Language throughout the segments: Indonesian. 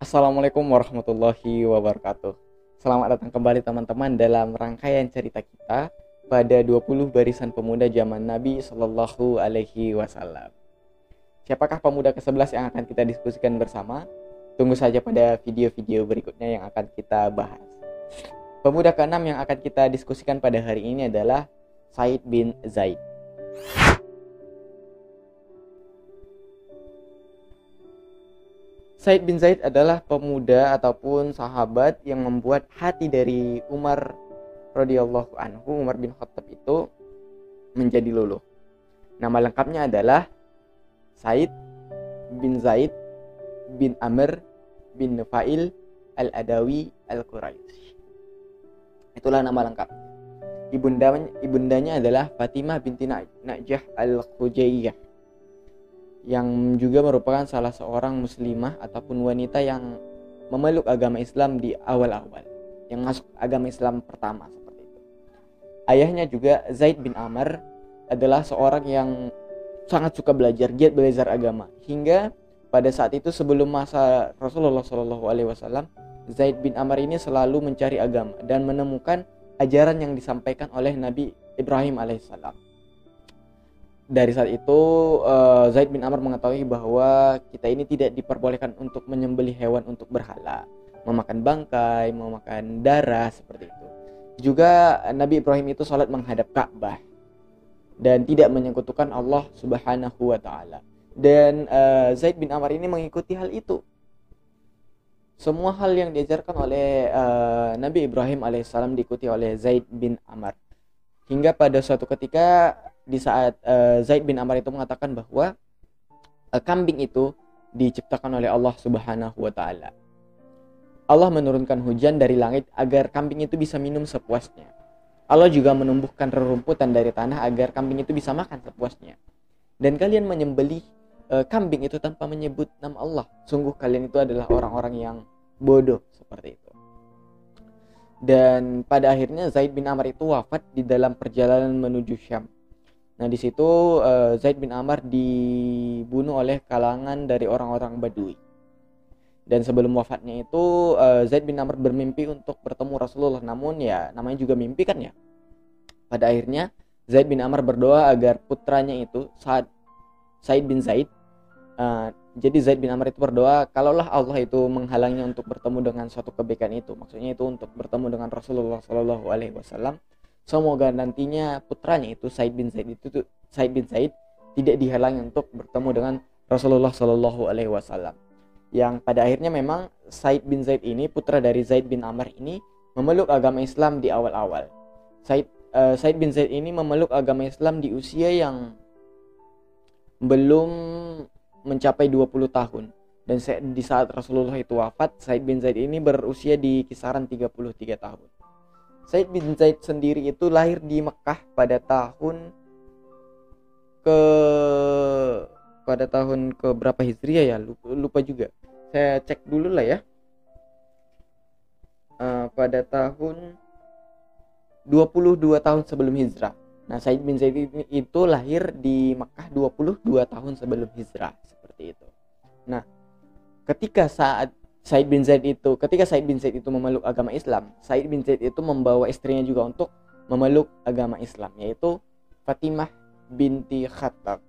Assalamualaikum warahmatullahi wabarakatuh. Selamat datang kembali teman-teman dalam rangkaian cerita kita pada 20 barisan pemuda zaman Nabi Shallallahu alaihi wasallam. Siapakah pemuda ke-11 yang akan kita diskusikan bersama? Tunggu saja pada video-video berikutnya yang akan kita bahas. Pemuda ke-6 yang akan kita diskusikan pada hari ini adalah Said bin Zaid. Said bin Zaid adalah pemuda ataupun sahabat yang membuat hati dari Umar radhiyallahu anhu Umar bin Khattab itu menjadi luluh. Nama lengkapnya adalah Said bin Zaid bin Amr bin Nufail Al-Adawi Al-Quraisy. Itulah nama lengkap. Ibunda ibundanya adalah Fatimah binti Najah Al-Khujaiyah yang juga merupakan salah seorang muslimah ataupun wanita yang memeluk agama Islam di awal-awal. Yang masuk agama Islam pertama seperti itu. Ayahnya juga Zaid bin Amr adalah seorang yang sangat suka belajar, giat belajar agama. Hingga pada saat itu sebelum masa Rasulullah Shallallahu Alaihi Wasallam Zaid bin Amr ini selalu mencari agama dan menemukan ajaran yang disampaikan oleh Nabi Ibrahim alaihissalam dari saat itu uh, Zaid bin Amr mengetahui bahwa kita ini tidak diperbolehkan untuk menyembelih hewan untuk berhala, memakan bangkai, memakan darah seperti itu. Juga Nabi Ibrahim itu sholat menghadap Ka'bah dan tidak menyekutukan Allah Subhanahu wa taala. Dan uh, Zaid bin Amr ini mengikuti hal itu. Semua hal yang diajarkan oleh uh, Nabi Ibrahim alaihissalam diikuti oleh Zaid bin Amr. Hingga pada suatu ketika di saat uh, Zaid bin Amr itu mengatakan bahwa uh, kambing itu diciptakan oleh Allah Subhanahu wa taala. Allah menurunkan hujan dari langit agar kambing itu bisa minum sepuasnya. Allah juga menumbuhkan rerumputan dari tanah agar kambing itu bisa makan sepuasnya. Dan kalian menyembelih uh, kambing itu tanpa menyebut nama Allah. Sungguh kalian itu adalah orang-orang yang bodoh seperti itu. Dan pada akhirnya Zaid bin Amr itu wafat di dalam perjalanan menuju Syam. Nah, di situ uh, Zaid bin Amr dibunuh oleh kalangan dari orang-orang Badui. Dan sebelum wafatnya itu uh, Zaid bin Amr bermimpi untuk bertemu Rasulullah. Namun ya namanya juga mimpi kan ya. Pada akhirnya Zaid bin Amr berdoa agar putranya itu saat Said bin Zaid uh, jadi Zaid bin Amr itu berdoa kalaulah Allah itu menghalangnya untuk bertemu dengan suatu kebaikan itu maksudnya itu untuk bertemu dengan Rasulullah Shallallahu Alaihi Wasallam Semoga nantinya putranya itu Said bin Zaid itu Said bin Zaid tidak dihalangi untuk bertemu dengan Rasulullah Shallallahu Alaihi Wasallam. Yang pada akhirnya memang Said bin Zaid ini putra dari Zaid bin Amr ini memeluk agama Islam di awal-awal. Said uh, Said bin Zaid ini memeluk agama Islam di usia yang belum mencapai 20 tahun dan di saat Rasulullah itu wafat Said bin Zaid ini berusia di kisaran 33 tahun. Said bin Zaid sendiri itu lahir di Mekah pada tahun ke pada tahun ke berapa Hijriah ya? Lupa, juga. Saya cek dulu lah ya. Uh, pada tahun 22 tahun sebelum hijrah. Nah Said bin Zaid itu lahir di Mekah 22 tahun sebelum hijrah seperti itu. Nah ketika saat Said bin Zaid itu ketika Said bin Zaid itu memeluk agama Islam, Said bin Zaid itu membawa istrinya juga untuk memeluk agama Islam yaitu Fatimah binti Khattab.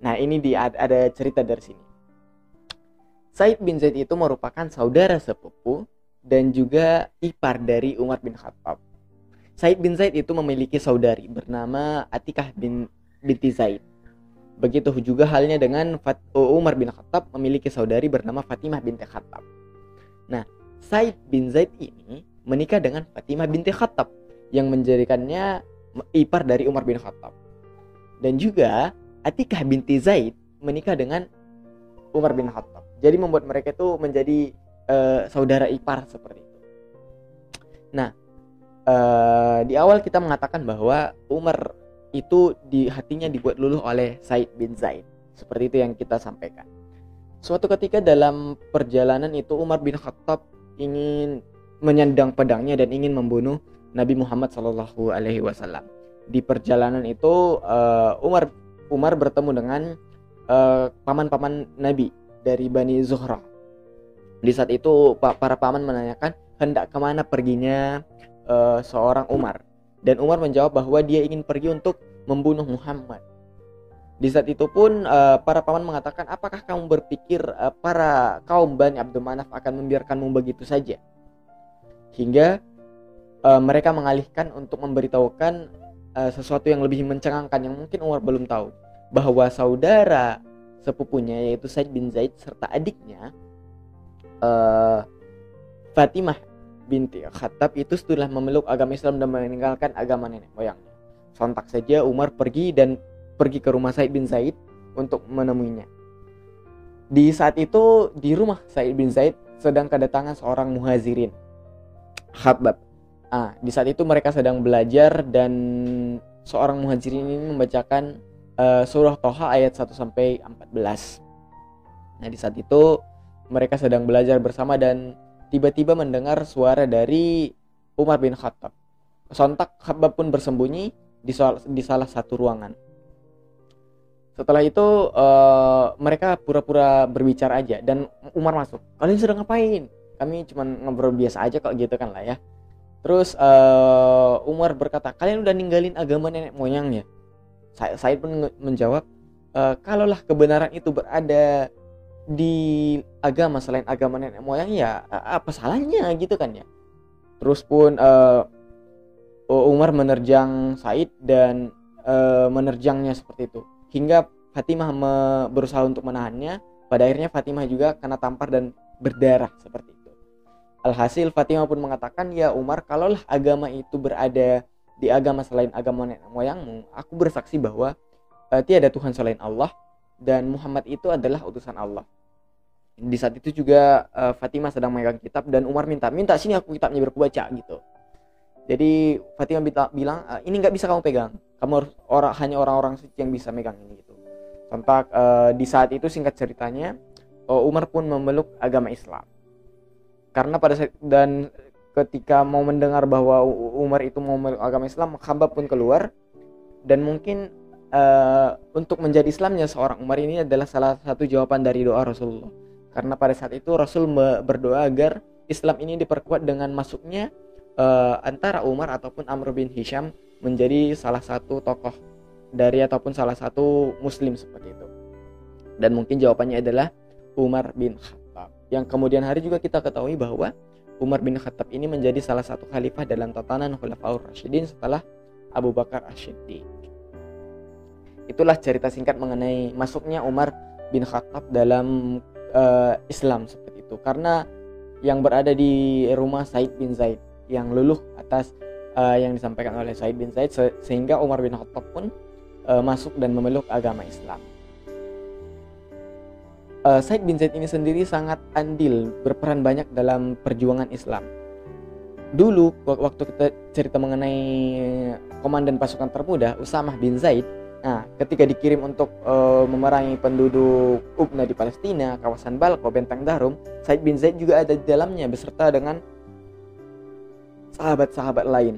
Nah, ini di ada cerita dari sini. Said bin Zaid itu merupakan saudara sepupu dan juga ipar dari Umar bin Khattab. Said bin Zaid itu memiliki saudari bernama Atikah bin binti Zaid. Begitu juga halnya dengan Umar bin Khattab memiliki saudari bernama Fatimah binti Khattab. Nah, Said bin Zaid ini menikah dengan Fatimah binti Khattab yang menjadikannya ipar dari Umar bin Khattab. Dan juga Atikah binti Zaid menikah dengan Umar bin Khattab. Jadi membuat mereka itu menjadi uh, saudara ipar seperti itu. Nah, uh, di awal kita mengatakan bahwa Umar itu di hatinya dibuat luluh oleh Said bin Zaid. Seperti itu yang kita sampaikan. Suatu ketika dalam perjalanan itu Umar bin Khattab ingin menyandang pedangnya dan ingin membunuh Nabi Muhammad Shallallahu Alaihi Wasallam. Di perjalanan itu uh, Umar Umar bertemu dengan eh, paman-paman Nabi dari Bani Zuhra. Di saat itu para paman menanyakan hendak ke mana perginya uh, seorang Umar. Dan Umar menjawab bahwa dia ingin pergi untuk membunuh Muhammad. Di saat itu pun uh, para paman mengatakan, apakah kamu berpikir uh, para kaum Bani Abdul Manaf akan membiarkanmu begitu saja? Hingga uh, mereka mengalihkan untuk memberitahukan uh, sesuatu yang lebih mencengangkan yang mungkin Umar belum tahu, bahwa saudara sepupunya yaitu Said bin Zaid serta adiknya uh, Fatimah binti Khattab itu setelah memeluk agama Islam dan meninggalkan agama nenek moyangnya. Sontak saja Umar pergi dan pergi ke rumah Said bin Zaid untuk menemuinya. Di saat itu di rumah Said bin Zaid sedang kedatangan seorang muhazirin. Khabbab. Ah, di saat itu mereka sedang belajar dan seorang muhazirin ini membacakan uh, surah Toha ayat 1 sampai 14. Nah, di saat itu mereka sedang belajar bersama dan tiba-tiba mendengar suara dari Umar bin Khattab. Sontak Khabbab pun bersembunyi di, di salah satu ruangan. Setelah itu uh, mereka pura-pura berbicara aja dan Umar masuk. Kalian sedang ngapain? Kami cuma ngobrol biasa aja kok gitu kan lah ya. Terus uh, Umar berkata, kalian udah ninggalin agama nenek moyangnya. Said pun menjawab, e, kalaulah kebenaran itu berada di agama selain agama nenek moyang ya apa salahnya gitu kan ya terus pun uh, Umar menerjang Said dan uh, menerjangnya seperti itu hingga Fatimah berusaha untuk menahannya pada akhirnya Fatimah juga kena tampar dan berdarah seperti itu. Alhasil Fatimah pun mengatakan ya Umar kalaulah agama itu berada di agama selain agama nenek moyangmu aku bersaksi bahwa uh, tiada Tuhan selain Allah dan Muhammad itu adalah utusan Allah. Di saat itu juga uh, Fatimah sedang memegang kitab dan Umar minta minta sini aku kitabnya biar baca gitu. Jadi Fatimah bilang uh, ini nggak bisa kamu pegang kamu harus orang hanya orang-orang suci yang bisa megang ini gitu. Sontak uh, di saat itu singkat ceritanya uh, Umar pun memeluk agama Islam. Karena pada saat dan ketika mau mendengar bahwa Umar itu mau memeluk agama Islam hamba pun keluar. Dan mungkin uh, untuk menjadi Islamnya seorang Umar ini adalah salah satu jawaban dari doa Rasulullah. Karena pada saat itu Rasul berdoa agar Islam ini diperkuat dengan masuknya uh, antara Umar ataupun Amr bin Hisham menjadi salah satu tokoh dari ataupun salah satu muslim seperti itu. Dan mungkin jawabannya adalah Umar bin Khattab. Yang kemudian hari juga kita ketahui bahwa Umar bin Khattab ini menjadi salah satu khalifah dalam tatanan Khulafaur Rashidin setelah Abu Bakar Ash-Shiddiq. Itulah cerita singkat mengenai masuknya Umar bin Khattab dalam uh, Islam seperti itu karena yang berada di rumah Said bin Zaid yang luluh atas uh, yang disampaikan oleh Said bin Zaid se sehingga Umar bin Khattab pun uh, masuk dan memeluk agama Islam. Uh, Said bin Zaid ini sendiri sangat andil berperan banyak dalam perjuangan Islam. Dulu waktu kita cerita mengenai komandan pasukan termuda Usamah bin Zaid Nah, ketika dikirim untuk uh, memerangi penduduk Ubna di Palestina, kawasan Balko, Benteng Darum, Said bin Zaid juga ada di dalamnya beserta dengan sahabat-sahabat lain.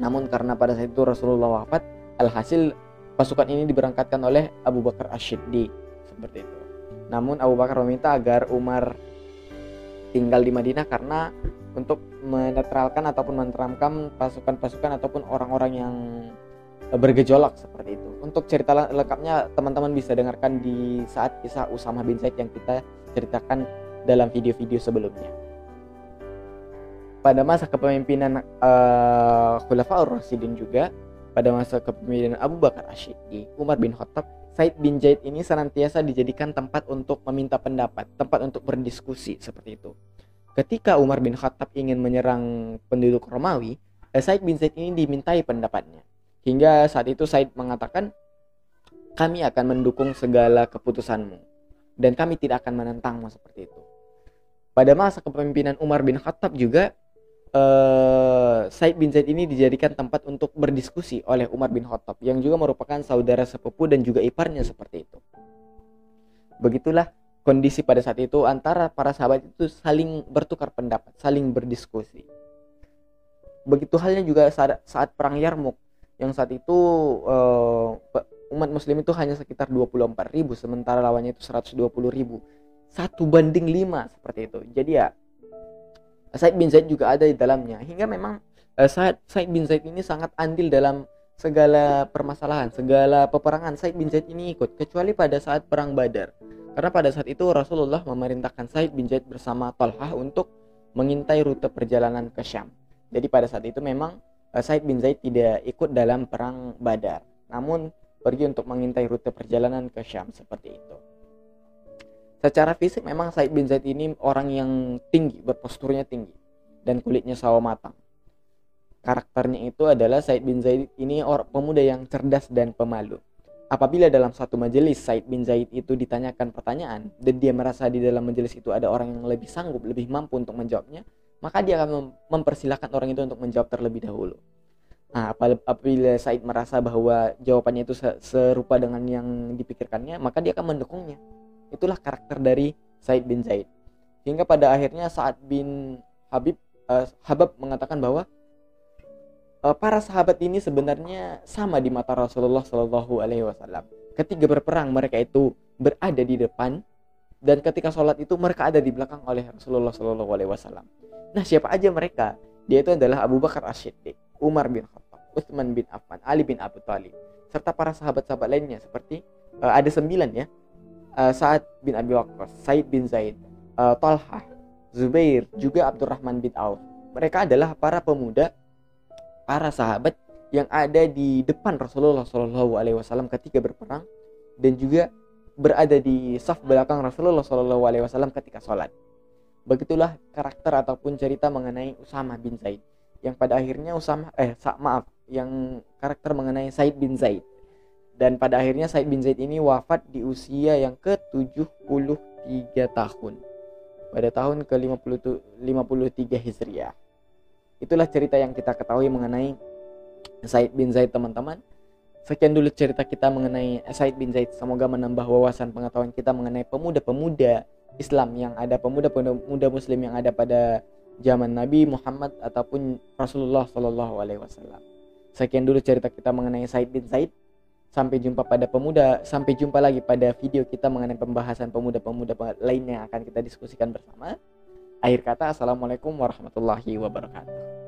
Namun karena pada saat itu Rasulullah wafat, alhasil pasukan ini diberangkatkan oleh Abu Bakar Ash-Shiddi seperti itu. Namun Abu Bakar meminta agar Umar tinggal di Madinah karena untuk menetralkan ataupun meneramkan pasukan-pasukan ataupun orang-orang yang bergejolak seperti itu. Untuk cerita lengkapnya teman-teman bisa dengarkan di saat kisah Usama bin Zaid yang kita ceritakan dalam video-video sebelumnya. Pada masa kepemimpinan uh, Khulafaur Rasidin juga, pada masa kepemimpinan Abu Bakar Asyidi, Umar bin Khattab, Said bin Zaid ini senantiasa dijadikan tempat untuk meminta pendapat, tempat untuk berdiskusi seperti itu. Ketika Umar bin Khattab ingin menyerang penduduk Romawi, eh, Said bin Zaid ini dimintai pendapatnya Hingga saat itu Said mengatakan, kami akan mendukung segala keputusanmu dan kami tidak akan menentangmu seperti itu. Pada masa kepemimpinan Umar bin Khattab juga uh, Said bin Zaid ini dijadikan tempat untuk berdiskusi oleh Umar bin Khattab yang juga merupakan saudara sepupu dan juga iparnya seperti itu. Begitulah kondisi pada saat itu antara para sahabat itu saling bertukar pendapat, saling berdiskusi. Begitu halnya juga saat, saat perang Yarmuk yang saat itu uh, umat muslim itu hanya sekitar 24 ribu sementara lawannya itu 120 ribu satu banding lima seperti itu jadi ya Said bin Zaid juga ada di dalamnya. Hingga memang uh, Said, Said bin Zaid ini sangat andil dalam segala permasalahan segala peperangan Said bin Zaid ini ikut kecuali pada saat perang Badar. Karena pada saat itu Rasulullah memerintahkan Said bin Zaid bersama Talhah untuk mengintai rute perjalanan ke Syam. Jadi pada saat itu memang uh, Said bin Zaid tidak ikut dalam perang Badar. Namun pergi untuk mengintai rute perjalanan ke Syam seperti itu Secara fisik memang Said bin Zaid ini orang yang tinggi, berposturnya tinggi dan kulitnya sawo matang. Karakternya itu adalah Said bin Zaid ini orang pemuda yang cerdas dan pemalu. Apabila dalam satu majelis Said bin Zaid itu ditanyakan pertanyaan dan dia merasa di dalam majelis itu ada orang yang lebih sanggup, lebih mampu untuk menjawabnya, maka dia akan mempersilahkan orang itu untuk menjawab terlebih dahulu. Nah, apabila Said merasa bahwa jawabannya itu serupa dengan yang dipikirkannya, maka dia akan mendukungnya Itulah karakter dari Said bin Zaid. Hingga pada akhirnya saat bin Habib uh, Habab mengatakan bahwa uh, para sahabat ini sebenarnya sama di mata Rasulullah Shallallahu Alaihi Wasallam. Ketika berperang mereka itu berada di depan dan ketika sholat itu mereka ada di belakang oleh Rasulullah Shallallahu Alaihi Wasallam. Nah siapa aja mereka? Dia itu adalah Abu Bakar As-Siddiq, Umar bin Khattab, Utsman bin Affan, Ali bin Abu Thalib, serta para sahabat-sahabat lainnya seperti uh, ada sembilan ya uh, Sa'ad bin Abi Waqqas, Said bin Zaid, uh, Talhah, Zubair, juga Abdurrahman bin Auf. Mereka adalah para pemuda, para sahabat yang ada di depan Rasulullah Shallallahu Alaihi Wasallam ketika berperang dan juga berada di saf belakang Rasulullah Shallallahu Alaihi Wasallam ketika sholat. Begitulah karakter ataupun cerita mengenai Usama bin Zaid yang pada akhirnya Usama eh maaf yang karakter mengenai Said bin Zaid dan pada akhirnya Said bin Zaid ini wafat di usia yang ke-73 tahun pada tahun ke-53 Hijriah. Itulah cerita yang kita ketahui mengenai Said bin Zaid teman-teman. Sekian dulu cerita kita mengenai Said bin Zaid. Semoga menambah wawasan pengetahuan kita mengenai pemuda-pemuda Islam yang ada pemuda-pemuda Muslim yang ada pada zaman Nabi Muhammad ataupun Rasulullah Shallallahu Alaihi Wasallam. Sekian dulu cerita kita mengenai Said bin Zaid. Sampai jumpa pada pemuda, sampai jumpa lagi pada video kita mengenai pembahasan pemuda-pemuda lainnya yang akan kita diskusikan bersama. Akhir kata, Assalamualaikum warahmatullahi wabarakatuh.